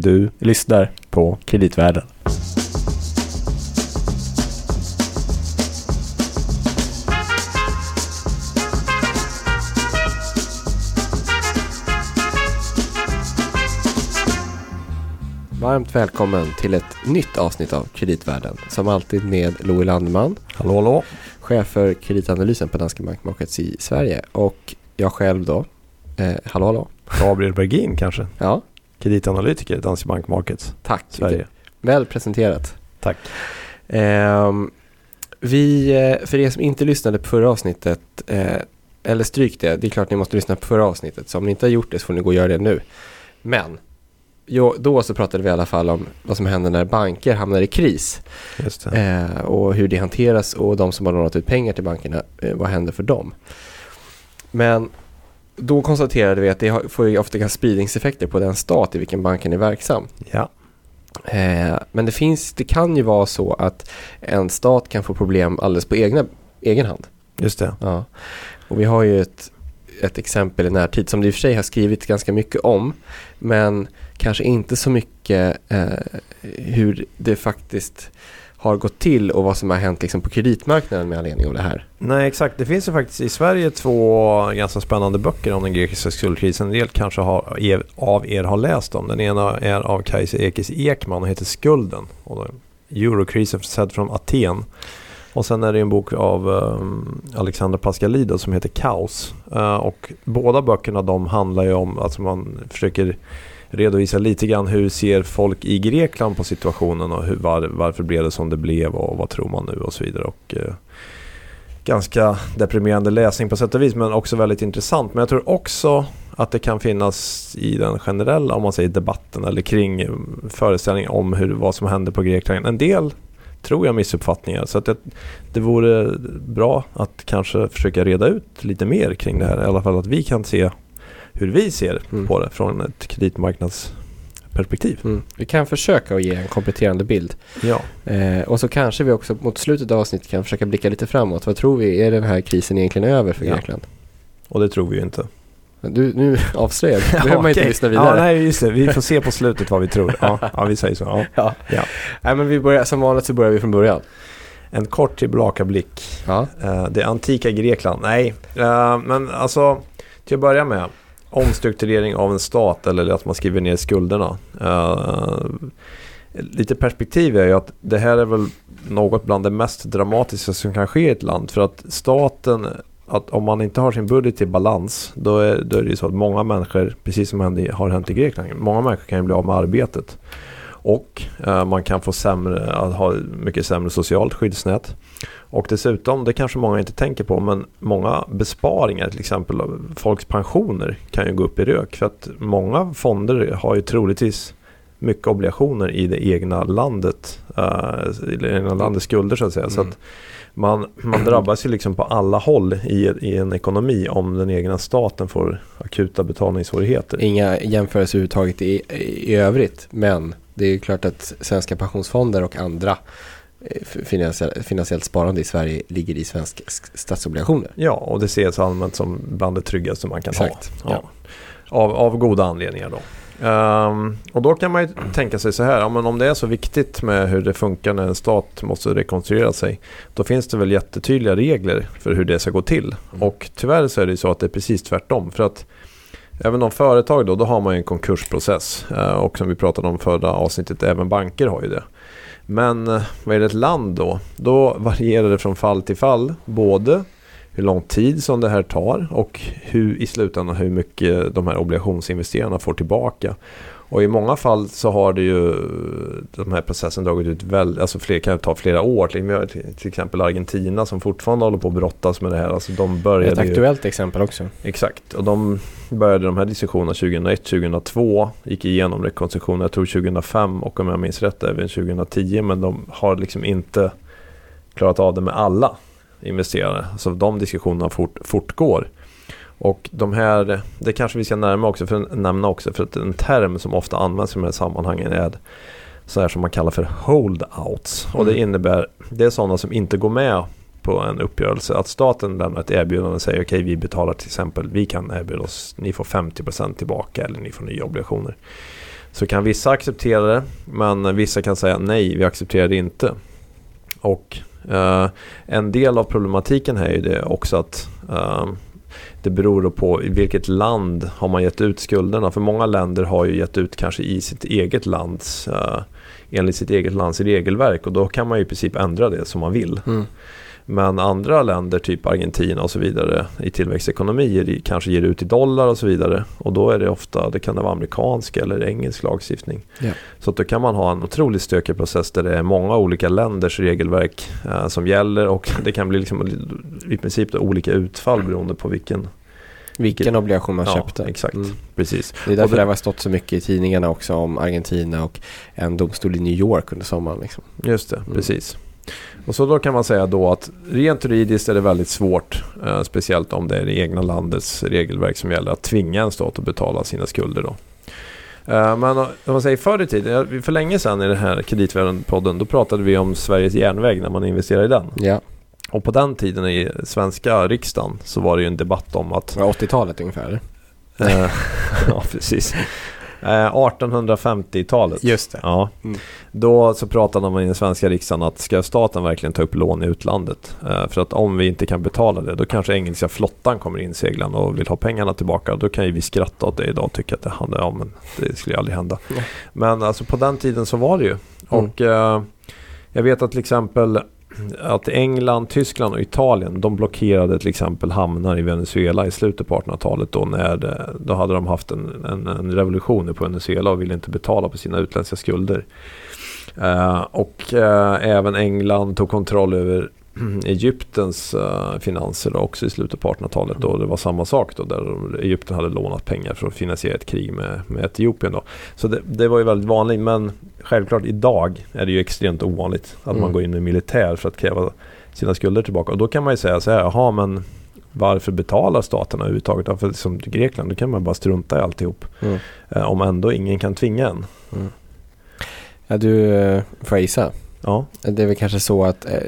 Du lyssnar på Kreditvärlden. Varmt välkommen till ett nytt avsnitt av Kreditvärlden. Som alltid med Louis Landeman, Hallå, hallå. chef för kreditanalysen på Danske Bank Markets i Sverige. Och jag själv då. Eh, hallå, hallå. Gabriel Bergin kanske. Ja, Kreditanalytiker i Danske Bank Markets tack. Sverige. Väl presenterat. Tack. Ehm, vi, eh, för er som inte lyssnade på förra avsnittet, eh, eller stryk det, det är klart ni måste lyssna på förra avsnittet, så om ni inte har gjort det så får ni gå och göra det nu. Men, jo, då så pratade vi i alla fall om vad som händer när banker hamnar i kris eh, och hur det hanteras och de som har lånat ut pengar till bankerna, eh, vad händer för dem? Men då konstaterade vi att det får ju ofta spridningseffekter på den stat i vilken banken är verksam. Ja. Eh, men det finns, det kan ju vara så att en stat kan få problem alldeles på egna, egen hand. Just det. Ja. Och vi har ju ett, ett exempel i närtid som det i och för sig har skrivit ganska mycket om. Men kanske inte så mycket eh, hur det faktiskt har gått till och vad som har hänt liksom, på kreditmarknaden med anledning av det här. Nej, exakt. Det finns ju faktiskt i Sverige två ganska spännande böcker om den grekiska skuldkrisen. En del kanske har, er, av er har läst dem. Den ena är av Kajsa Ekis Ekman och heter Skulden. Och Eurokrisen sedd från Aten. Och sen är det en bok av um, Alexander Pascalidou som heter Kaos. Uh, och båda böckerna de handlar ju om att man försöker redovisa lite grann hur ser folk i Grekland på situationen och hur, var, varför blev det som det blev och vad tror man nu och så vidare. Och, eh, ganska deprimerande läsning på sätt och vis men också väldigt intressant. Men jag tror också att det kan finnas i den generella om man säger debatten eller kring eh, föreställningen om hur, vad som händer på Grekland. En del tror jag missuppfattningar så att det, det vore bra att kanske försöka reda ut lite mer kring det här. I alla fall att vi kan se hur vi ser Mm. på det från ett kreditmarknadsperspektiv. Mm. Vi kan försöka att ge en kompletterande bild. Ja. Eh, och så kanske vi också mot slutet av avsnittet kan försöka blicka lite framåt. Vad tror vi, är den här krisen egentligen över för Ja. Grekland? Och det tror vi ju inte. Du, nu avslöjar du. behöver man inte lyssna Ja, vidare. nej, just det. Vi får se på slutet vad vi tror. Ja, ja vi säger så. Ja. Ja. Ja. Nej, men vi börjar, som vanligt så börjar vi från början. En kort tillbakablick. Ja. Eh, det antika Grekland. Nej, eh, men alltså till att börja med. Omstrukturering av en stat eller att man skriver ner skulderna. Uh, lite perspektiv är ju att det här är väl något bland det mest dramatiska som kan ske i ett land. För att staten, att om man inte har sin budget i balans, då är, då är det ju så att många människor, precis som hände, har hänt i Grekland, många människor kan ju bli av med arbetet. Och eh, man kan få sämre, att ha mycket sämre socialt skyddsnät. Och dessutom, det kanske många inte tänker på, men många besparingar, till exempel folks pensioner, kan ju gå upp i rök. För att många fonder har ju troligtvis mycket obligationer i det egna landet, uh, i det egna landets skulder så att säga. Så Mm. att man, man drabbas ju liksom på alla håll i, i en ekonomi om den egna staten får akuta betalningssvårigheter. Inga jämförelser överhuvudtaget i, i övrigt. Men det är ju klart att svenska pensionsfonder och andra eh, finansiell, finansiellt sparande i Sverige ligger i svenska statsobligationer. Ja, och det ses allmänt som bland det tryggaste man kan Exakt, ha. ja. Av, av goda anledningar då. Ehm, och då kan man ju tänka sig så här, ja, men om det är så viktigt med hur det funkar när en stat måste rekonstruera sig, då finns det väl jättetydliga regler för hur det ska gå till. Mm. Och tyvärr så är det ju så att det är precis tvärtom. För att även om företag då, då har man ju en konkursprocess. Eh, och som vi pratade om förra avsnittet, även banker har ju det. Men eh, vad är det ett land då? Då varierar det från fall till fall. Både hur lång tid som det här tar och hur, i slutändan hur mycket de här obligationsinvesterarna får tillbaka. Och i många fall så har det ju de här processen dragit ut väldigt, alltså fler, kan ju ta flera år. Till, till, exempel Argentina som fortfarande håller på att brottas med det här. Alltså de Ett började ju, aktuellt exempel också. Exakt, och de började de här diskussionerna 2001, 2002, gick igenom rekonstruktionen, jag tror 2005 och om jag minns rätt även 2010, men de har liksom inte klarat av det med alla investerare. Så de diskussionerna fort, fortgår. Och de här, det kanske vi ska närma också för, nämna också, för att en term som ofta används i de här sammanhangen är så här som man kallar för holdouts. Och det Mm. innebär, det är sådana som inte går med på en uppgörelse. Att staten lämnar ett erbjudande och säger okej vi betalar till exempel, vi kan erbjuda oss, ni får 50% tillbaka eller ni får nya obligationer. så kan vissa acceptera det men vissa kan säga nej, vi accepterar det inte. Och eh, en del av problematiken här är ju det också att eh, det beror på i vilket land har man gett ut skulderna. För många länder har ju gett ut kanske i sitt eget lands uh, enligt sitt eget lands regelverk och då kan man ju i princip ändra det som man vill. Mm. Men andra länder, typ Argentina och så vidare, i tillväxtekonomier kanske ger ut i dollar och så vidare. Och då är det ofta, det kan vara amerikansk eller engelsk lagstiftning. Yeah. Så att då kan man ha en otroligt stökig process där det är många olika länders regelverk eh, som gäller och det kan bli liksom, i princip olika utfall beroende på vilken vilken obligation man ja, köpte. Exakt, mm. precis. Det är därför det, det har stått så mycket i tidningarna också om Argentina och en domstol i New York under sommaren. Liksom. Just det, mm. precis. Och så då kan man säga då att rent juridiskt är det väldigt svårt, eh, speciellt om det är det egna landets regelverk som gäller, att tvinga en stat att betala sina skulder. Då. Eh, men om man säger förr i tiden, för länge sedan i den här kreditvärden-podden, då pratade vi om Sveriges järnväg när man investerade i den. Ja. Och på den tiden i svenska riksdagen så var det ju en debatt om att... 80-talet ungefär? Eh, ja, precis. 1850-talet. Eh, Just det. Ja. Mm. Då så pratade man i den svenska riksdagen att ska staten verkligen ta upp lån i utlandet? Eh, för att om vi inte kan betala det då kanske engelska flottan kommer in seglan och vill ha pengarna tillbaka. Då kan ju vi skratta åt det idag och tycka att det, ja, men det skulle aldrig hända. Mm. Men alltså på den tiden så var det ju. Mm. Och eh, jag vet att till exempel att England, Tyskland och Italien de blockerade till exempel hamnar i Venezuela i slutet på 1800-talet. Då, när då hade de haft en, en, en revolution på Venezuela och ville inte betala på sina utländska skulder. Uh, och uh, även England tog kontroll över Egyptens uh, finanser då, också i slutet på 1800-talet. Då det var samma sak då där Egypten hade lånat pengar för att finansiera ett krig med, med Etiopien. Då. Så det, det var ju väldigt vanligt men självklart idag är det ju extremt ovanligt att mm. man går in med militär för att kräva sina skulder tillbaka. Och då kan man ju säga så här, jaha men varför betalar staterna överhuvudtaget? För som Grekland, då kan man bara strunta i alltihop. Mm. Uh, om ändå ingen kan tvinga en. Mm. Ja du, eh, får jag gissa? Ja. Det är väl kanske så att eh,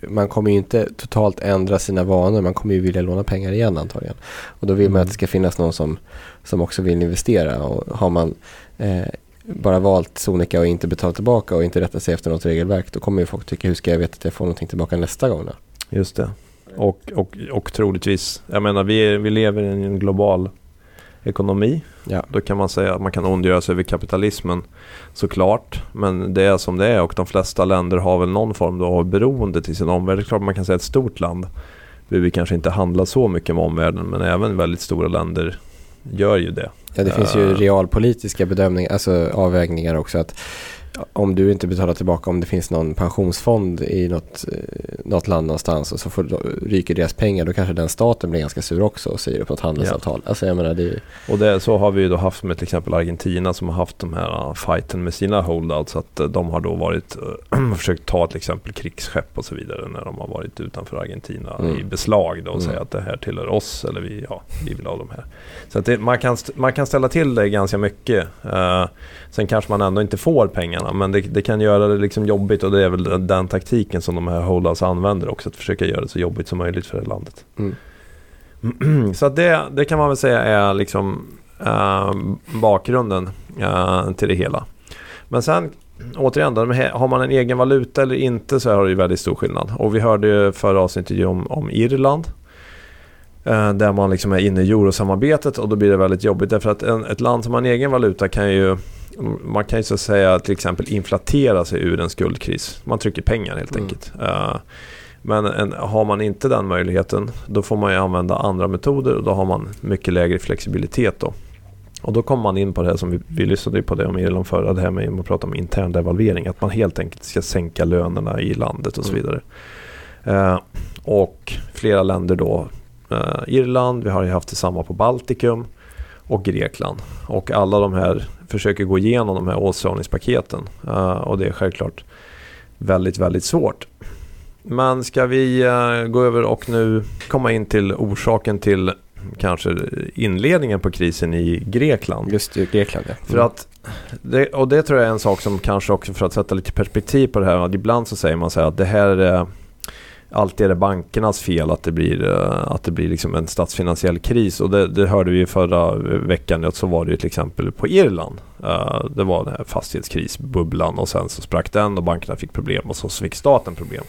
man kommer ju inte totalt ändra sina vanor. Man kommer ju vilja låna pengar igen antagligen. Och då vill mm. man att det ska finnas någon som, som också vill investera. Och har man eh, bara valt sonika och inte betalat tillbaka och inte rättat sig efter något regelverk. Då kommer ju folk tycka hur ska jag veta att jag får någonting tillbaka nästa gång då? Just det. Och, och, och troligtvis, jag menar vi, vi lever i en global ekonomi. Ja. Då kan man säga att man kan ondgöra sig över kapitalismen såklart. Men det är som det är och de flesta länder har väl någon form av beroende till sin omvärld. Det är klart man kan säga ett stort land behöver kanske inte handla så mycket med omvärlden men även väldigt stora länder gör ju det. Ja, det finns ju eh. realpolitiska bedömningar, alltså avvägningar också. att om du inte betalar tillbaka om det finns någon pensionsfond i något, eh, något land någonstans och så får, ryker deras pengar då kanske den staten blir ganska sur också och säger upp något handelsavtal. Ja. Alltså jag menar, det... Och det, så har vi ju då haft med till exempel Argentina som har haft de här uh, fighten med sina holdouts. Att uh, de har då varit försökt ta till exempel krigsskepp och så vidare när de har varit utanför Argentina mm. i beslag då och mm. säga att det här tillhör oss eller vi, ja, vi vill ha de här. Så det, man, kan, man kan ställa till det ganska mycket. Uh, sen kanske man ändå inte får pengarna pengarna. Men det, det, kan göra det liksom jobbigt och det är väl den taktiken som de här holdouts använder också. Att försöka göra det så jobbigt som möjligt för det landet. Mm. Så det, det kan man väl säga är liksom äh, bakgrunden äh, till det hela. Men sen återigen, då, har man en egen valuta eller inte så har det ju väldigt stor skillnad. Och vi hörde ju förra avsnittet om, om Irland. Äh, där man liksom är inne i eurosamarbetet och då blir det väldigt jobbigt. Därför att en, ett land som har en egen valuta kan ju man kan ju så att säga till exempel inflatera sig ur en skuldkris. Man trycker pengar helt mm. enkelt. Uh, men en, har man inte den möjligheten då får man ju använda andra metoder och då har man mycket lägre flexibilitet då. Och då kommer man in på det här som vi, vi lyssnade på det om Irland förra, det här med att prata om intern devalvering. Att man helt enkelt ska sänka lönerna i landet och så mm. vidare. Uh, och flera länder då, uh, Irland, vi har ju haft detsamma på Baltikum och Grekland. Och alla de här försöker gå igenom de här åtstramningspaketen. Uh, och det är självklart väldigt, väldigt svårt. Men ska vi uh, gå över och nu komma in till orsaken till kanske inledningen på krisen i Grekland. Just det, Grekland ja. Mm. För att, det, och det tror jag är en sak som kanske också för att sätta lite perspektiv på det här. Att ibland så säger man så här att det här är alltid är det bankernas fel att det blir, eh, att det blir liksom en statsfinansiell kris. Och det, det hörde vi förra veckan, att så var det till exempel på Irland. Uh, det var den här fastighetskrisbubblan och sen så sprack den och bankerna fick problem och så fick staten problem.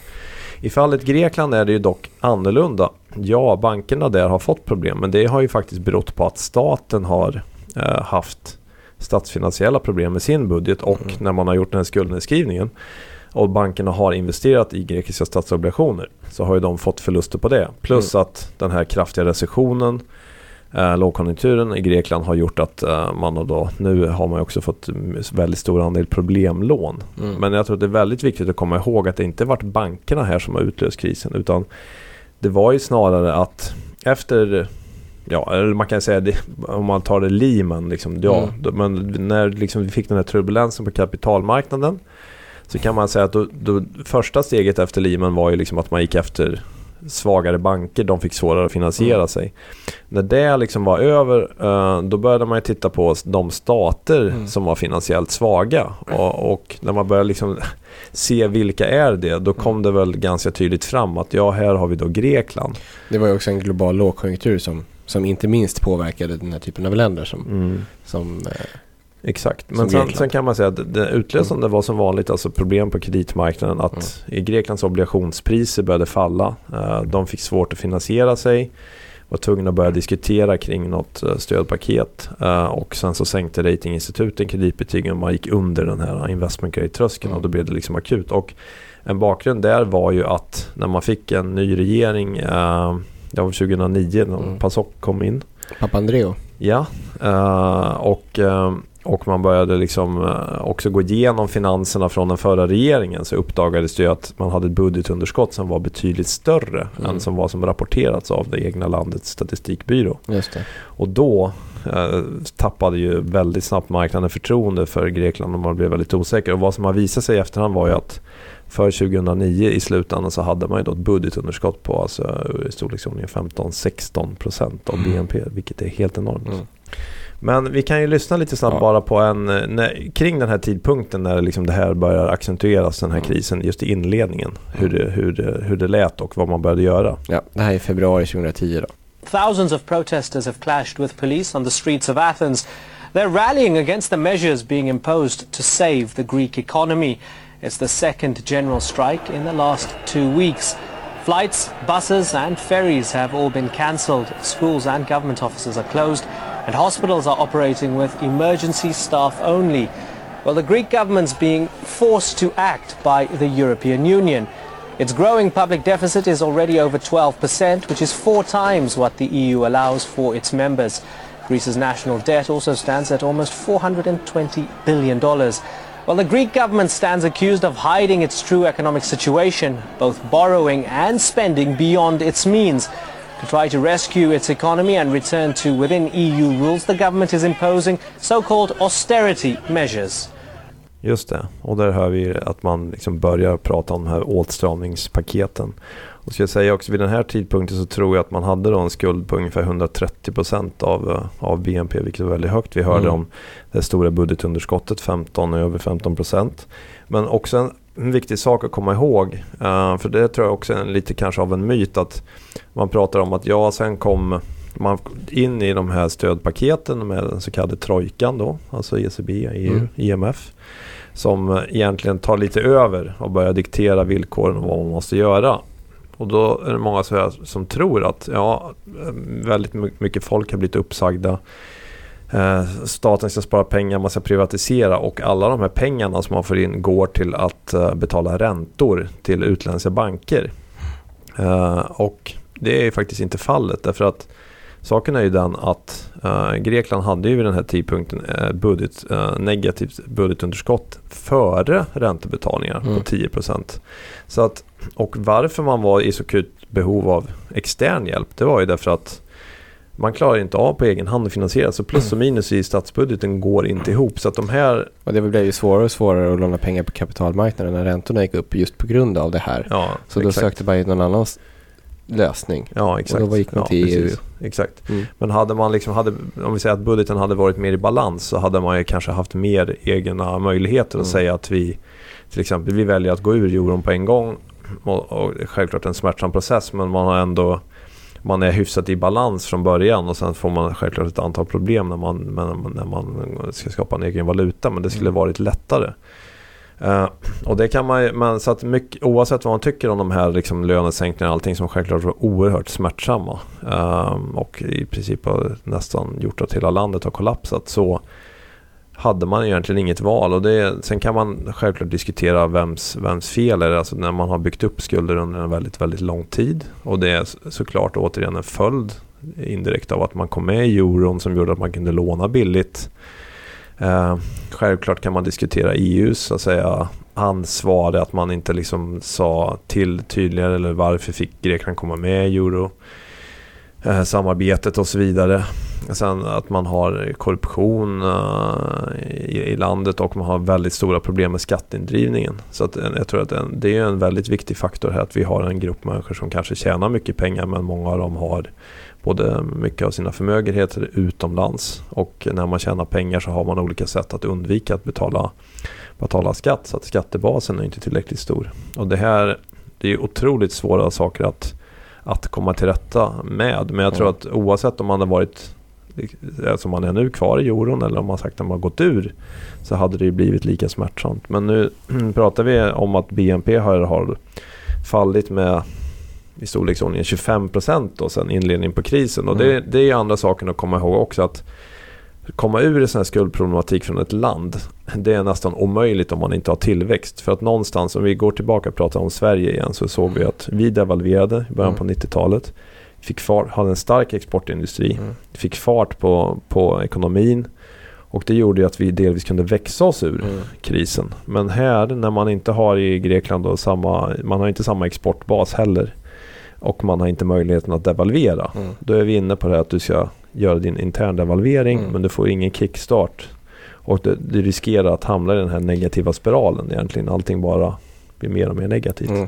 I fallet Grekland är det ju dock annorlunda. Ja, bankerna där har fått problem men det har ju faktiskt berott på att staten har uh, haft statsfinansiella problem med sin budget och mm. när man har gjort den här skuldnedskrivningen och bankerna har investerat i grekiska statsobligationer så har ju de fått förluster på det. Plus mm. att den här kraftiga recessionen, eh, lågkonjunkturen i Grekland har gjort att eh, man har då, nu har man också fått väldigt stor andel problemlån. Mm. Men jag tror att det är väldigt viktigt att komma ihåg att det inte varit bankerna här som har utlöst krisen utan det var ju snarare att efter Ja, eller man kan säga det, om man tar det Lehman, liksom, ja, mm. men när liksom vi fick den här turbulensen på kapitalmarknaden så kan man säga att då, då, första steget efter Lehman var ju liksom att man gick efter svagare banker, de fick svårare att finansiera mm. sig. När det liksom var över, uh, då började man titta på de stater mm. som var finansiellt svaga. Och, och, när man började liksom se vilka är det, då kom mm. det väl ganska tydligt fram att ja, här har vi då Grekland. Det var ju också en global lågkonjunktur som, som inte minst påverkade den här typen av länder som, mm. som uh, Exakt, men sen, sen, kan man säga att det utlösande mm. var som vanligt alltså problem på kreditmarknaden. Att mm. i Greklands obligationspriser började falla. Uh, de fick svårt att finansiera sig. Var tvungna att börja diskutera kring något uh, stödpaket. Uh, och sen så sänkte ratinginstituten kreditbetygen och man gick under den här investment grade-tröskeln mm. och då blev det liksom akut. Och en bakgrund där var ju att när man fick en ny regering, det var 2009 när mm. PASOK kom in. Papandreou. Ja, och och man började liksom eh, också gå igenom finanserna från den förra regeringen så uppdagades det ju att man hade ett budgetunderskott som var betydligt större mm. än som var som rapporterats av det egna landets statistikbyrå. Och då eh, tappade ju väldigt snabbt marknaden förtroende för Grekland och man blev väldigt osäker. Och vad som har visat sig i efterhand var ju att för 2009 i slutändan så hade man ju då ett budgetunderskott på alltså i storleksordningen 15-16% av mm. BNP vilket är helt enormt. Mm. Men vi kan ju lyssna lite snabbt ja. bara på en, eh, när, kring den här tidpunkten när liksom det här börjar accentueras, den här mm. krisen, just i inledningen. Hur det, hur, det, hur det lät och vad man började göra. Ja, det här är februari 2010 då. Thousands of protesters have clashed with police on the streets of Athens. They're rallying against the measures being imposed to save the Greek economy. It's the second general strike in the last two weeks. Flights, buses and ferries have all been cancelled. Schools and government offices are closed and hospitals are operating with emergency staff only. Well, the Greek government's being forced to act by the European Union. Its growing public deficit is already over 12%, which is four times what the EU allows for its members. Greece's national debt also stands at almost $420 billion. Well, the Greek government stands accused of hiding its true economic situation, both borrowing and spending beyond its means. To try to rescue its economy and return to within EU rules, the government is imposing so-called austerity measures. Just det, och där hör vi att man liksom börjar prata om de här åtstramningspaketen. Och ska jag säga också vid den här tidpunkten så tror jag att man hade då en skuld på ungefär 130% av, eh, av BNP, vilket var väldigt högt. Vi hörde mm. om det stora budgetunderskottet, 15 över 15%. Men också en en viktig sak att komma ihåg. Uh, för det tror jag också är lite kanske av en myt att man pratar om att ja, sen kom man in i de här stödpaketen med den så kallade trojkan då, alltså ECB, EU, mm. IMF. Som egentligen tar lite över och börjar diktera villkoren och vad man måste göra. Och då är det många som tror att ja, väldigt mycket folk har blivit uppsagda. Eh, staten ska spara pengar, man ska privatisera och alla de här pengarna som man får in går till att eh, betala räntor till utländska banker. Eh, och det är faktiskt inte fallet därför att saken är ju den att Grekland hade ju vid den här tidpunkten budget, negativt budgetunderskott före räntebetalningar mm. på 10%. Så att, och varför man var i så akut behov av extern hjälp det var ju därför att man klarar inte av på egen hand att finansiera. Så plus och minus i statsbudgeten går inte ihop. Så att de här... Och det blev ju svårare och svårare att låna pengar på kapitalmarknaden när räntorna gick upp just på grund av det här. Ja, så exakt. då sökte man ju någon annan lösning. Ja, exakt. Och då gick man till ja, EU. Exakt. Mm. Men hade man liksom, hade, om vi säger att budgeten hade varit mer i balans så hade man ju kanske haft mer egna möjligheter att mm. säga att vi till exempel vi väljer att gå ur euron på en gång och, och självklart en smärtsam process men man har ändå man är hyfsat i balans från början och sen får man självklart ett antal problem när man, när man ska skapa en egen valuta. Men det skulle mm. varit lättare. Uh, och det kan man men så att mycket, oavsett vad man tycker om de här liksom lönesänkningarna och allting som självklart var oerhört smärtsamma. Uh, och i princip har nästan gjort att hela landet har kollapsat. Så hade man egentligen inget val. Och det, sen kan man självklart diskutera vems, vems fel är det alltså när man har byggt upp skulder under en väldigt, väldigt lång tid. Och det är såklart återigen en följd indirekt av att man kom med i euron som gjorde att man kunde låna billigt. Eh, självklart kan man diskutera EUs så att säga, ansvar, att man inte liksom sa till tydligare eller varför fick Grekland komma med i euro. Eh, samarbetet och så vidare. Sen att man har korruption uh, i, i, landet och man har väldigt stora problem med skatteindrivningen. Så att, jag tror att en, det är en väldigt viktig faktor här att vi har en grupp människor som kanske tjänar mycket pengar men många av dem har både mycket av sina förmögenheter utomlands och när man tjänar pengar så har man olika sätt att undvika att betala, betala skatt så att skattebasen är inte tillräckligt stor. Och det här det är otroligt svåra saker att, att komma till rätta med. Men jag tror att oavsett om man har varit som man är nu kvar i euron eller om man sagt att man har gått ur så hade det blivit lika smärtsamt. Men nu pratar vi om att BNP har, har fallit med i storleksordningen 25 procent sen inledningen på krisen. Och mm. det, det är andra saken att komma ihåg också att komma ur en sån här skuldproblematik från ett land det är nästan omöjligt om man inte har tillväxt. För att någonstans, om vi går tillbaka och pratar om Sverige igen så såg vi att vi devalverade i början mm. på 90-talet. Fick fart, hade en stark exportindustri, mm. fick fart på, på ekonomin och det gjorde att vi delvis kunde växa oss ur mm. krisen. Men här när man inte har i Grekland då samma, man har inte samma exportbas heller och man har inte möjligheten att devalvera. Mm. Då är vi inne på det här att du ska göra din intern devalvering mm. men du får ingen kickstart. Och du, du, riskerar att hamna i den här negativa spiralen egentligen. Allting bara blir mer och mer negativt. Mm.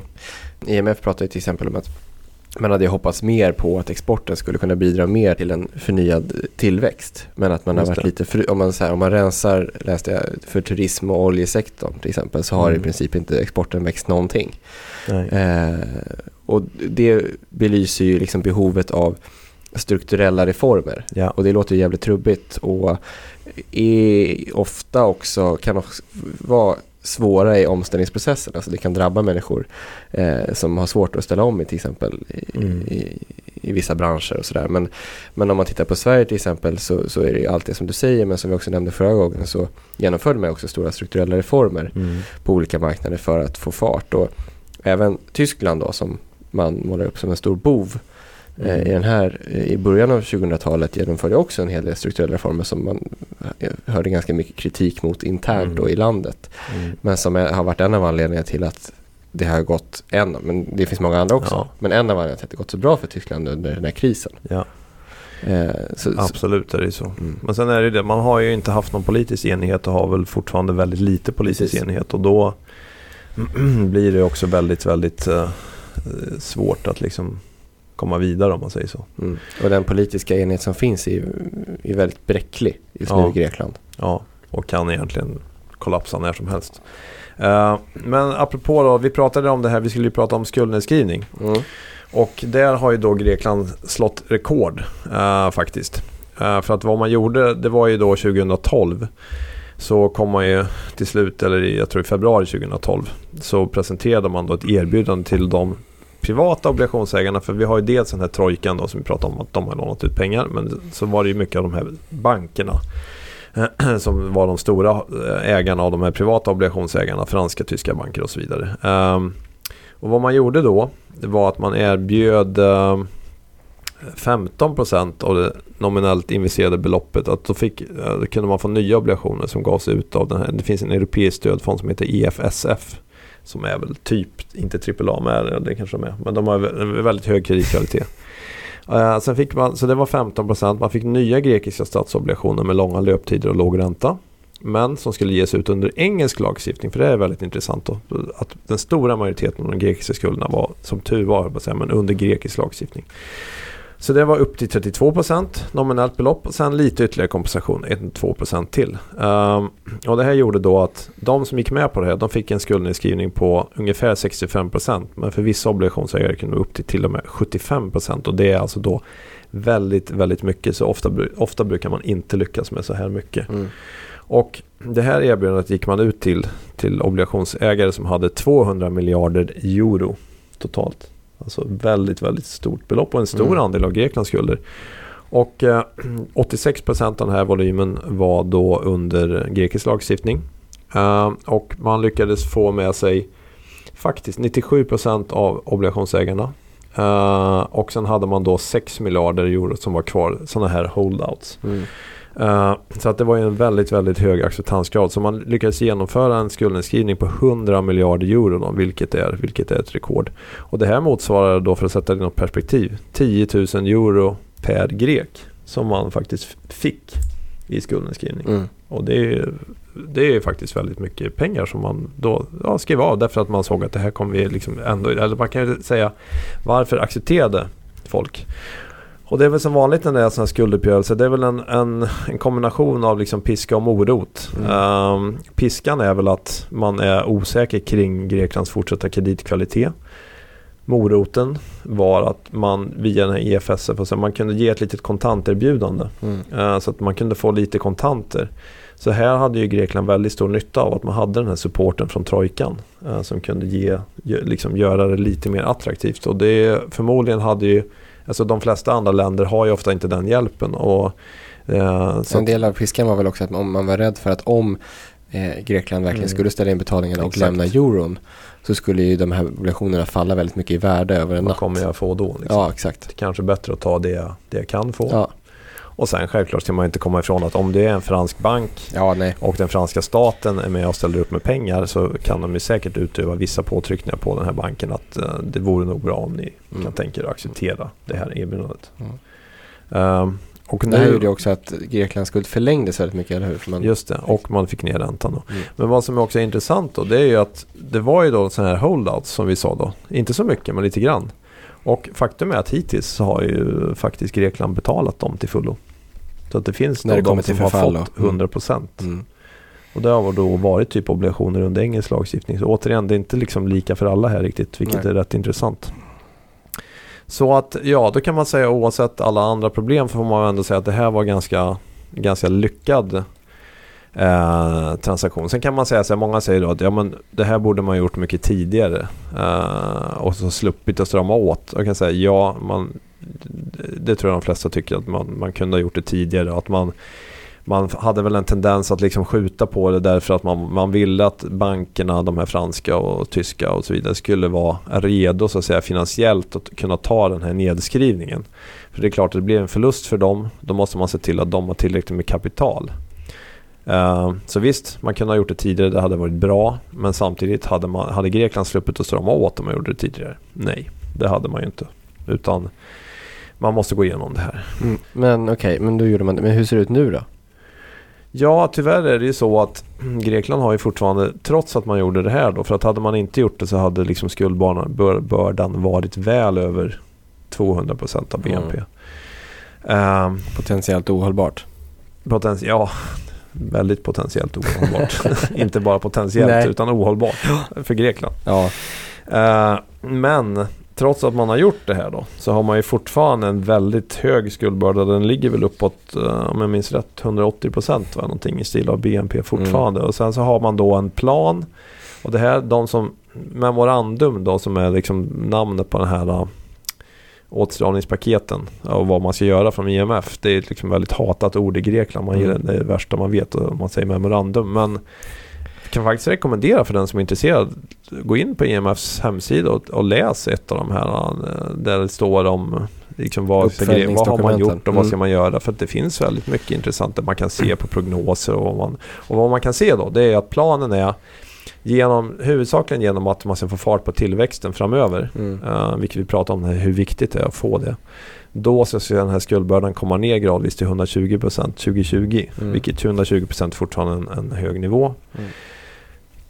IMF pratar ju till exempel om att man hade hoppats mer på att exporten skulle kunna bidra mer till en förnyad tillväxt. Men att man har varit lite, för, om, man, så här, om man rensar, läste jag, för turism och oljesektorn till exempel så har mm. i princip inte exporten växt någonting. Eh, och det belyser ju liksom behovet av strukturella reformer. Ja. Och det låter jävligt trubbigt och är ofta också, kan vara svåra i omställningsprocessen. Alltså det kan drabba människor eh, som har svårt att ställa om i till exempel i, mm. i, i vissa branscher och sådär. Men, men om man tittar på Sverige till exempel så, så är det allt det som du säger men som vi också nämnde förra gången så genomförde man också stora strukturella reformer mm. på olika marknader för att få fart. Och även Tyskland då som man målar upp som en stor bov mm. i den här, i början av 2000-talet genomförde också en hel del strukturella reformer som man eh, hörde ganska mycket kritik mot internt mm. i landet. Mm. Men som har varit en av anledningarna till att det har gått, en, men det finns många andra också, ja. men en av anledningarna till att det gått så bra för Tyskland under den här krisen. Ja. Eh, så, Absolut är det så. Mm. Men sen är det det, man har ju inte haft någon politisk enighet och har väl fortfarande väldigt lite politisk Precis. enighet och då blir det också väldigt, väldigt uh, svårt att liksom komma vidare om man säger så. Mm. Och den politiska enighet som finns är, är väldigt bräcklig just ja. nu i Grekland. Ja, och kan egentligen kollapsa när som helst. Uh, men apropå då, vi pratade om det här, vi skulle ju prata om skuldnedskrivning. Mm. Och där har ju då Grekland slått rekord uh, faktiskt. Uh, för att vad man gjorde, det var ju då 2012 så kom man ju till slut, eller jag tror i februari 2012, så presenterade man då ett erbjudande till de privata obligationsägarna. För vi har ju dels den här trojkan då som vi pratade om att de har lånat ut pengar. Men så var det ju mycket av de här bankerna som var de stora eh, ägarna av de här privata obligationsägarna. Franska, tyska banker och så vidare. Ehm, och vad man gjorde då det var att man erbjöd eh, 15% av det nominellt investerade beloppet. Att då, fick, eh, då kunde man få nya obligationer som gavs ut av den här. Det finns en europeisk stödfond som heter EFSF. Som är väl typ, inte AAA med det kanske de är. Men de har väldigt hög kreditkvalitet. Uh, sen fick man, så det var 15%. Man fick nya grekiska statsobligationer med långa löptider och låg ränta. Men som skulle ges ut under engelsk lagstiftning. För det är väldigt intressant då. Att den stora majoriteten av de grekiska skulderna var, som tur var, men under grekisk lagstiftning. Så det var upp till 32% nominellt belopp och sen lite ytterligare kompensation, 1-2% till. Um, och det här gjorde då att de som gick med på det här, de fick en skuldnedskrivning på ungefär 65% men för vissa obligationsägare kunde det upp till till och med 75% och det är alltså då väldigt, väldigt mycket. Så ofta, ofta brukar man inte lyckas med så här mycket. Mm. Och det här erbjudandet gick man ut till, till obligationsägare som hade 200 miljarder euro totalt. Alltså väldigt, väldigt stort belopp och en stor Mm. andel av Greklands skulder. Och eh, 86% av den här volymen var då under grekisk lagstiftning. Eh, och man lyckades få med sig faktiskt 97% av obligationsägarna. Eh, och sen hade man då 6 miljarder euro som var kvar, sådana här holdouts. Mm. Eh, så att det var ju en väldigt, väldigt hög acceptansgrad. Så man lyckades genomföra en skuldnedskrivning på 100 miljarder euro då, vilket, är, vilket är ett rekord. Och det här motsvarar då, för att sätta det i något perspektiv, 10 000 euro per grek som man faktiskt fick i skuldnedskrivning. Mm. Och det är, det är faktiskt väldigt mycket pengar som man då ja, skrev av därför att man såg att det här kommer vi liksom ändå, eller man kan ju säga varför accepterade folk? Och det är väl som vanligt när det är sådana här skulduppgörelser, det är väl en, en, en kombination av liksom piska och morot. Mm. Ehm, piskan är väl att man är osäker kring Greklands fortsatta kreditkvalitet. Moroten var att man via den här så man kunde ge ett litet kontanterbjudande. Mm. Eh, Så att man kunde få lite kontanter. Så här hade ju Grekland väldigt stor nytta av att man hade den här supporten från trojkan. eh, Som kunde ge, liksom göra det lite mer attraktivt. Och det förmodligen hade ju, alltså de flesta andra länder har ju ofta inte den hjälpen. Och, eh, så En del av piskan var väl också att om man var rädd för att om eh, Grekland verkligen Mm. skulle ställa in betalningarna och Exakt. lämna euron så skulle ju de här obligationerna falla väldigt mycket i värde över en vad natt. kommer jag få då? Liksom? Ja, exakt. Det är kanske bättre att ta det, jag- det jag kan få. Ja, Och sen självklart ska man inte komma ifrån att om det är en fransk bank ja och den franska staten är med och ställer upp med pengar så kan de ju säkert utöva vissa påtryckningar på den här banken att eh, det vore nog bra om ni Mm. kan tänka er att acceptera det här erbjudandet. Mm. Ehm, och Det här nu, gjorde ju också att Greklands skuld förlängdes väldigt mycket, eller hur? Man, just det, och man fick ner räntan då. Mm. Men vad som också är intressant då det är ju att det var ju då sådana här holdouts som vi sa då. Inte så mycket men lite grann. Och faktum är att hittills så har ju faktiskt Grekland betalat dem till fullo. Så att det finns När det de som har fått då. Mm. 100%. Mm. Och det har då varit typ obligationer under engelsk lagstiftning. Så återigen, det är inte liksom lika för alla här riktigt, vilket Nej. är rätt intressant. Så att ja, då kan man säga oavsett alla andra problem får man ändå säga att det här var ganska, ganska lyckad eh, transaktion. Sen kan man säga så här, många säger då att ja, men det här borde man gjort mycket tidigare eh, och så sluppit att strama åt. Jag kan säga ja, man, det, tror jag de flesta tycker att man, man kunde ha gjort det tidigare. Att man, man hade väl en tendens att liksom skjuta på det därför att man, man ville att bankerna, de här franska och tyska och så vidare, skulle vara redo så att säga finansiellt att kunna ta den här nedskrivningen. För det är klart att det blir en förlust för dem. Då måste man se till att de har tillräckligt med kapital. Eh, så visst, man kunde ha gjort det tidigare, det hade varit bra. Men samtidigt hade, man, hade Grekland sluppit att strama åt om man gjorde det tidigare? Nej, det hade man ju inte. Utan man måste gå igenom det här. Mm. Men okej, men då gjorde man det. Men hur ser det ut nu då? Ja, tyvärr är det ju så att Grekland har ju fortfarande, trots att man gjorde det här då, för att hade man inte gjort det så hade liksom skuldbördan bör- bördan varit väl över 200% av BNP. Ehm, Potentiellt ohållbart. potenti- ja, väldigt potentiellt ohållbart. inte bara potentiellt Nej. utan ohållbart för Grekland. Ja, Eh, men trots att man har gjort det här då så har man ju fortfarande en väldigt hög skuldbörda. Den ligger väl uppåt, eh, om jag minns rätt, 180 procent någonting i stil av BNP fortfarande. Och sen så har man då en plan. Och det här, de som, memorandum då som är liksom namnet på den här uh, åtstramningspaketen och vad man ska göra från IMF. Det är ett liksom väldigt hatat ord i Grekland. Man gillar, Mm. det är det värsta man vet om man säger memorandum. Men kan faktiskt rekommendera för den som är intresserad gå in på IMFs hemsida och, och läs ett av de här eh, där det står om liksom vad, vad har man gjort och vad ska Mm. man göra. För att det finns väldigt mycket intressant där man kan se på prognoser och vad man, och vad man kan se då det är att planen är genom, huvudsakligen genom att man ska få fart på tillväxten framöver. mm. Uh, vilket vi pratar om, hur viktigt det är att få det. Då så ska den här skuldbördan komma ner gradvis till 120% 2020. Mm. Vilket 120% fortfarande är en, en hög nivå. Mm.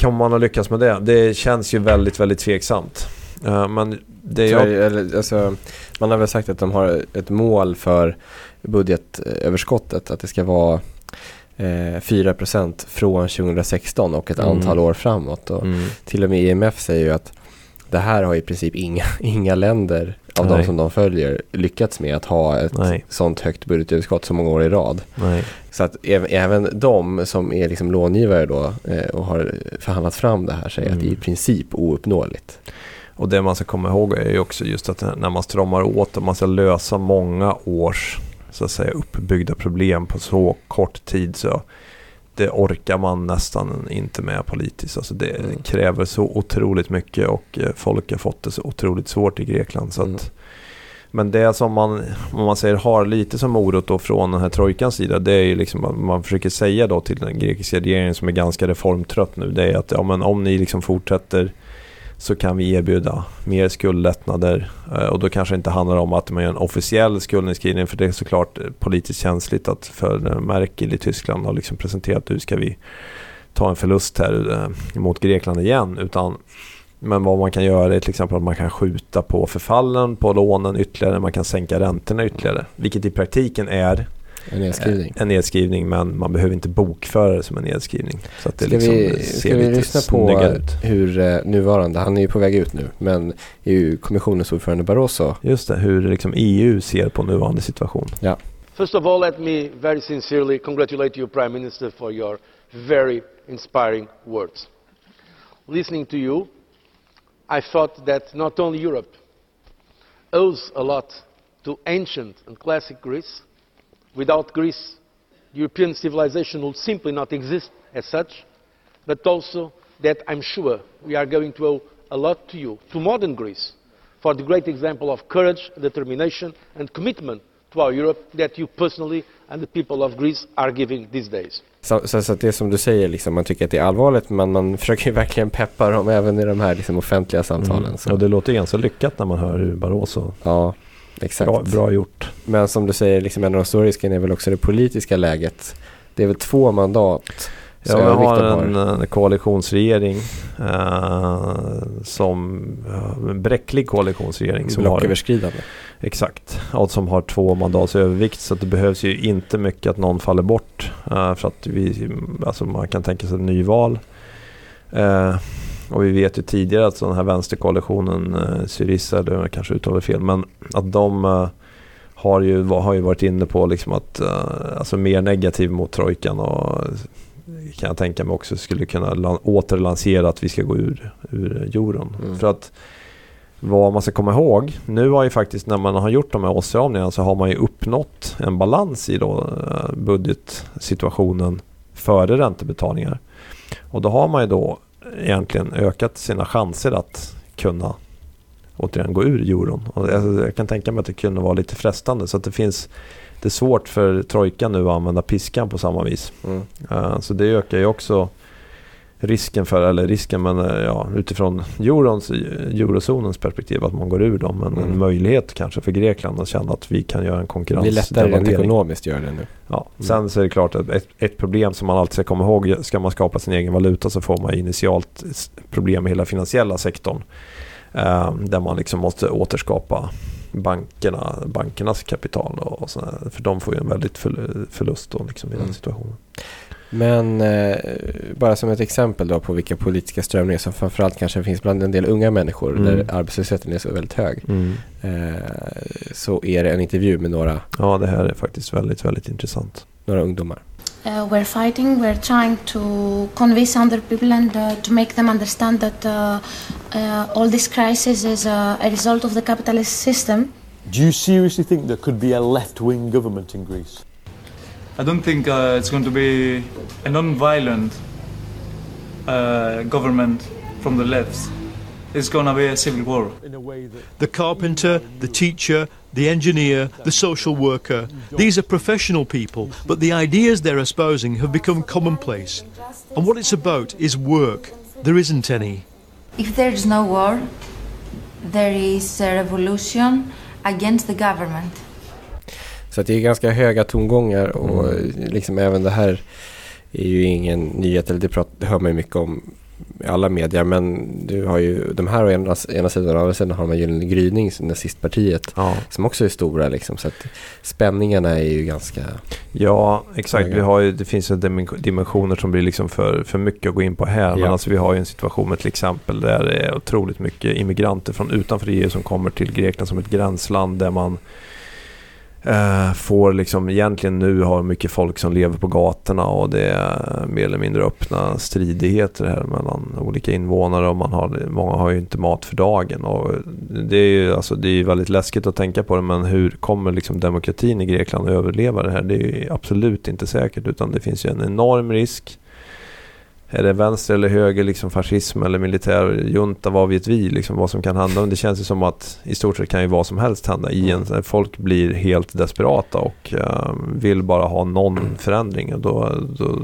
Kan man ha lyckats med det? Det känns ju väldigt, väldigt tveksamt. Eh, men det jag... eller, alltså, man har väl sagt att de har ett mål för budgetöverskottet att det ska vara eh, 4% från 2016 och ett Mm. antal år framåt. Och Mm. till och med IMF säger ju att det här har i princip inga, inga länder av de Nej. som de följer lyckats med att ha ett Nej. sånt högt budgetöverskott så många år i rad. Nej. Så att äv- även de som är liksom långivare då eh, och har förhandlat fram det här säger att det är i Mm. princip ouppnåeligt. Och det man ska komma ihåg är ju också just att när man stramar åt och man ska lösa många års så att säga uppbyggda problem på så kort tid så det orkar man nästan inte med politiskt. Alltså det Mm. kräver så otroligt mycket och eh, folk har fått det så otroligt svårt i Grekland. Så Mm. att, men det som man, om man säger har lite som morot då från den här trojkans sida det är ju liksom att man försöker säga då till den grekiska regeringen som är ganska reformtrött nu det är att ja, men om ni liksom fortsätter så kan vi erbjuda mer skuldlättnader eh, och då kanske det inte handlar om att man gör en officiell skuldnedskrivning för det är såklart politiskt känsligt att för eh, Merkel i Tyskland har liksom presenterat att nu ska vi ta en förlust här eh, mot Grekland igen utan men vad man kan göra är till exempel att man kan skjuta på förfallen på lånen ytterligare, man kan sänka räntorna ytterligare. Vilket i praktiken är en nedskrivning. eh, en nedskrivning men man behöver inte bokföra det som en nedskrivning. Så att det Ska liksom vi, ser ska vi lyssna på ut. hur eh, nuvarande, han är ju på väg ut nu, men EU-kommissionens ordförande Barroso, Just det, hur liksom EU ser på nuvarande situation. First of all, let me very sincerely congratulate you, Prime Minister, for your very inspiring words. Listening to you, I thought that not only Europe owes a lot to ancient and classic Greece. Without Greece, European civilization would simply not exist as such, but also that I'm sure we are going to owe a lot to you, to modern Greece, for the great example of courage, determination, and commitment to our Europe that you personally and the people of Greece are giving these days. så, så, så det är som du säger, liksom, man tycker att det är allvarligt, men man försöker ju verkligen peppa dem även i de här liksom, offentliga samtalen. Mm. Så, Och det låter ganska lyckat när man hör hur Barroso... ja, exakt. Bra, bra gjort. Men som du säger, liksom, en av de stora riskerna är väl också det politiska läget. Det är väl två mandat. Ja, vi har en, en koalitionsregering eh, som... en bräcklig koalitionsregering som har... Blocköverskridande. Exakt. Och som har två mandats övervikt så det behövs ju inte mycket att någon faller bort. eh, för att vi... Alltså man kan tänka sig ett nyval. Eh, och vi vet ju tidigare att den här vänsterkoalitionen, uh, Syriza, eller jag kanske uttalar fel, men att de eh, har, ju, har ju varit inne på liksom att, eh, alltså mer negativ mot trojkan och kan jag tänka mig också skulle kunna lan- återlansera att vi ska gå ur, ur euron. Mm. För att vad man ska komma ihåg, nu har ju faktiskt när man har gjort de här åtstramningarna så har man ju uppnått en balans i då, eh, budgetsituationen före räntebetalningar. Och då har man ju då egentligen ökat sina chanser att kunna återigen gå ur euron. Och jag, jag kan tänka mig att det kunde vara lite frestande så att det finns det är svårt för trojkan nu att använda piskan på samma vis. Mm. Eh, Så det ökar ju också risken för, eller risken men eh, ja, utifrån eurons, eurozonens perspektiv att man går ur dem. Men Mm. en möjlighet kanske för Grekland att känna att vi kan göra en Det blir lättare rent ekonomiskt gör det nu. Ja. Mm. Sen så är det klart att ett, ett problem som man alltid ska komma ihåg, ska man skapa sin egen valuta så får man initialt problem med hela finansiella sektorn. Eh, där man liksom måste återskapa bankerna, bankernas kapital. Och, och sådär, för de får ju en väldigt förl- förlust då liksom i Mm. den situationen. Men eh, bara som ett exempel då på vilka politiska strömningar som framförallt kanske finns bland en del unga människor Mm. där arbetslösheten är så väldigt hög. Eh, så är det en intervju med några, Ja, det här är faktiskt väldigt, väldigt intressant. några ungdomar. Uh, we're fighting, we're trying to convince other people and uh, to make them understand that uh, uh, all this crisis is uh, a result of the capitalist system. Do you seriously think there could be a left wing government in Greece? I don't think uh, it's going to be a non-violent uh, government from the left. It's going to be a civil war. In a way that. The carpenter, the teacher, the engineer, the social worker. These are professional people, but the ideas they're espousing have become commonplace. And what it's about is work. There isn't any. If there is no war, there is a revolution against the government. Så det är ganska höga tongångar och Mm. liksom även det här är ju ingen nyhet, eller det, prat, det hör man ju mycket om i alla medier. Men du har ju de här å ena, ena sidan och andra sidan har man Gyllene gryning, nazistpartiet. Ja. Som också är stora liksom. Så att spänningarna är ju ganska... Ja, exakt. Höga. Vi har ju, det finns ju dim- dimensioner som blir liksom för, för mycket att gå in på här. Men Ja. alltså vi har ju en situation med till exempel där det är otroligt mycket immigranter från utanför EU som kommer till Grekland som ett gränsland där man Uh, får liksom egentligen nu har mycket folk som lever på gatorna och det är mer eller mindre öppna stridigheter här mellan olika invånare och man har, många har ju inte mat för dagen. Och det är ju alltså, det är väldigt läskigt att tänka på det men hur kommer liksom demokratin i Grekland att överleva det här? Det är ju absolut inte säkert utan det finns ju en enorm risk. Är det vänster eller höger, liksom fascism eller militärjunta, vad vet vi, liksom vad som kan hända. Men det känns ju som att i stort sett kan ju vad som helst hända. I en, folk blir helt desperata och eh, vill bara ha någon förändring. Och då, då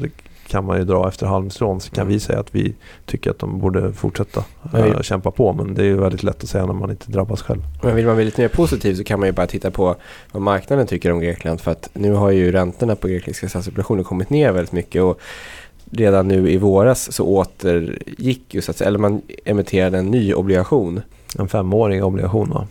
kan man ju dra efter halmstrån. Så kan vi säga att vi tycker att de borde fortsätta eh, kämpa på. Men det är ju väldigt lätt att säga när man inte drabbas själv. Men vill man bli lite mer positiv så kan man ju bara titta på vad marknaden tycker om Grekland. För att nu har ju räntorna på grekiska statsobligationer kommit ner väldigt mycket. Och redan nu i våras så återgick ju, så att eller man emitterade en ny obligation. En femårig obligation va?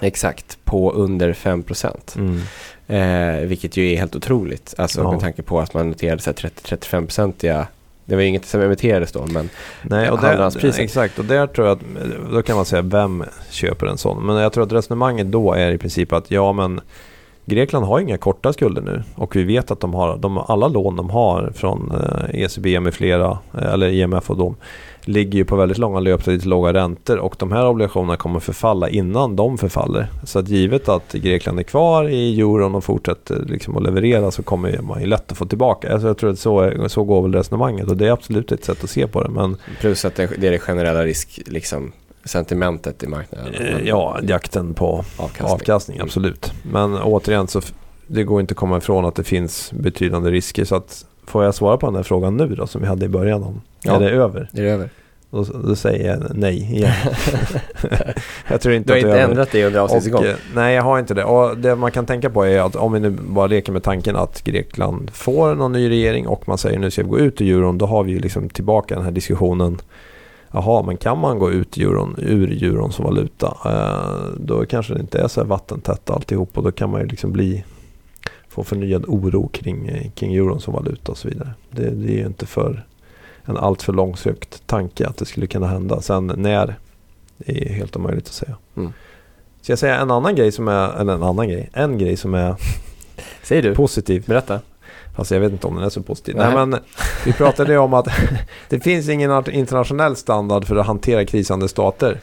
Exakt, på under 5 procent. Mm. Eh, vilket ju är helt otroligt. Alltså Ja. med tanke på att man noterade så här 30-35-procentiga det var ju inget som emitterades då, men Nej, och där, exakt. Och där tror jag att, då kan man säga vem köper en sån. Men jag tror att resonemanget då är i princip att ja men Grekland har inga korta skulder nu och vi vet att de har, de, alla lån de har från eh, ECB med flera, eh, eller IMF och de, ligger ju på väldigt långa löptider till låga räntor och de här obligationerna kommer förfalla innan de förfaller. Så att givet att Grekland är kvar i euron och fortsätter eh, liksom att leverera så kommer man ju lätt att få tillbaka. Alltså jag tror att så, så går väl resonemanget och det är absolut ett sätt att se på det. Men plus att det, det är det generella risk, liksom, sentimentet i marknaden. Eh, Ja, jakten på Avkastning. avkastning, absolut. Men återigen så det går inte att komma ifrån att det finns betydande risker. Så att, får jag svara på den här frågan nu då som vi hade i början om? Ja. Är det över? Är det över? Då, då säger jag nej igen. jag tror inte Du har att inte över. ändrat det under avsnittets gång? eh, nej, jag har inte det. Och det man kan tänka på är att om vi nu bara leker med tanken att Grekland får någon ny regering och man säger nu ska vi gå ut ur euron. Då har vi ju liksom tillbaka den här diskussionen. Jaha, men kan man gå ut euron, ur euron som valuta? Eh, då kanske det inte är så här vattentätt alltihop och då kan man ju liksom bli få förnyad oro kring, kring euron som valuta och så vidare. Det, det är ju inte för en alltför långsökt tanke att det skulle kunna hända. Sen när, det är helt omöjligt att säga. Mm. Ska jag säga en annan grej som är, eller en annan grej, en grej som är Säger du? positiv. Berätta. Fast jag vet inte om den är så positiv. Nej. Nej, men vi pratade ju om att det finns ingen internationell standard för att hantera krisande stater.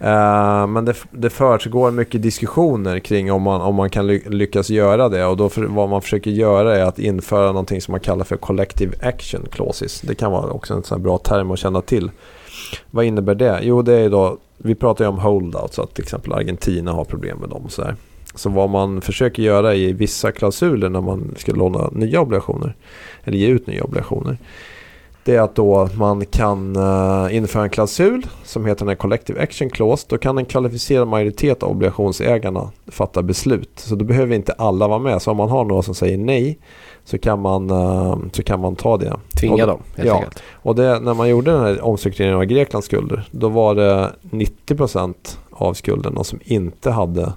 Eh, men det, det försiggår mycket diskussioner kring om man, om man kan ly- lyckas göra det. Och då för, vad man försöker göra är att införa någonting som man kallar för collective action clauses. Det kan vara också en sån här bra term att känna till. Vad innebär det? Jo, det är då, vi pratar ju om holdouts, att till exempel Argentina har problem med dem så där. Så vad man försöker göra i vissa klausuler när man ska låna nya obligationer, eller ge ut nya obligationer, det är att då man kan eh, införa en klausul som heter den Collective Action Clause. Då kan en kvalificerad majoritet av obligationsägarna fatta beslut. Så då behöver inte alla vara med. Så om man har några som säger nej så kan man, eh, så kan man ta det. Tvinga Och- dem, helt ja. enkelt. Och det, när man gjorde den här omstruktureringen av Greklands skulder då var det 90% av skulderna som inte hade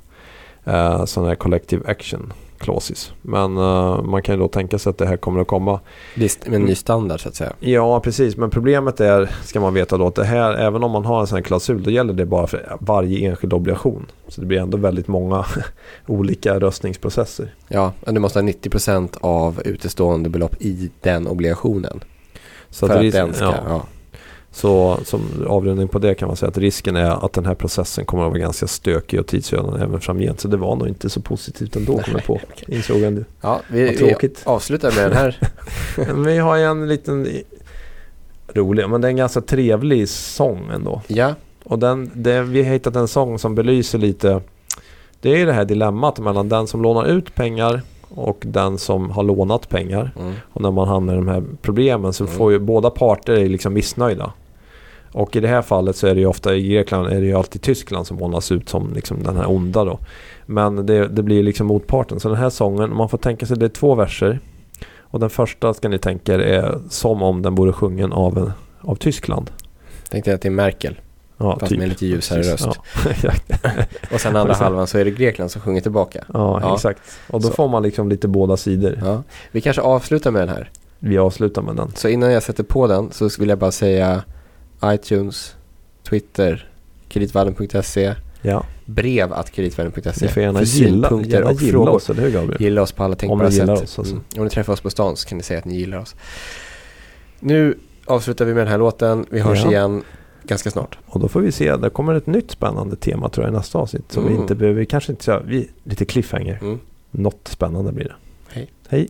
eh, sådana här collective action clauses. Men eh, man kan ju då tänka sig att det här kommer att komma. Visst, med en ny standard så att säga. Ja, precis. Men problemet är, ska man veta då, att det här, även om man har en sån här klausul, då gäller det bara för varje enskild obligation. Så det blir ändå väldigt många olika röstningsprocesser. Ja, men du måste ha 90% av utestående belopp i den obligationen. Så för att att den ska, ja. ja. Så som avrundning på det kan man säga att risken är att den här processen kommer att vara ganska stökig och tidsödande även framgent. Så det var nog inte så positivt ändå, kommer jag på. Insåg jag nu. Ja, Vad vi, vi tråkigt. avslutar med den här. Vi har ju en liten rolig, men det är en ganska trevlig sång ändå. Ja, Och den, det, vi har hittat en sång som belyser lite Det är ju det här dilemmat mellan den som lånar ut pengar och den som har lånat pengar. mm. Och när man hamnar i de här problemen så Mm. får ju båda parter är liksom missnöjda. Och i det här fallet så är det ju ofta i Grekland är det ju alltid Tyskland som målas ut som liksom den här onda då. Men det, det blir liksom motparten. Så den här sången, man får tänka sig det är två verser. Och den första ska ni tänka er är som om den vore sjungen av en av Tyskland. Tänkte jag att det är Merkel. Ja, Fast med lite ljusare röst. Ja. Och sen andra halvan så är det Grekland som sjunger tillbaka. Ja, Ja. exakt. Och då Så. får man liksom lite båda sidor. Ja. Vi kanske avslutar med den här. Vi avslutar med den. Så innan jag sätter på den så vill jag bara säga iTunes, Twitter, kreditvallen.se, Ja, brev att kreditvallen.se. ni får gärna gilla, gärna och gilla frågor. oss, eller hur Gabriel? Gilla oss på alla tänkbara sätt. oss, alltså. mm. Om ni träffar oss på stan så kan ni säga att ni gillar oss. Nu avslutar vi med den här låten. Vi hörs Ja. igen ganska snart. Och då får vi se, det kommer ett nytt spännande tema tror jag i nästa avsnitt. Som vi Mm. inte behöver, vi kanske inte så, vi, lite cliffhanger. Mm. Något spännande blir det. Hej. Hej.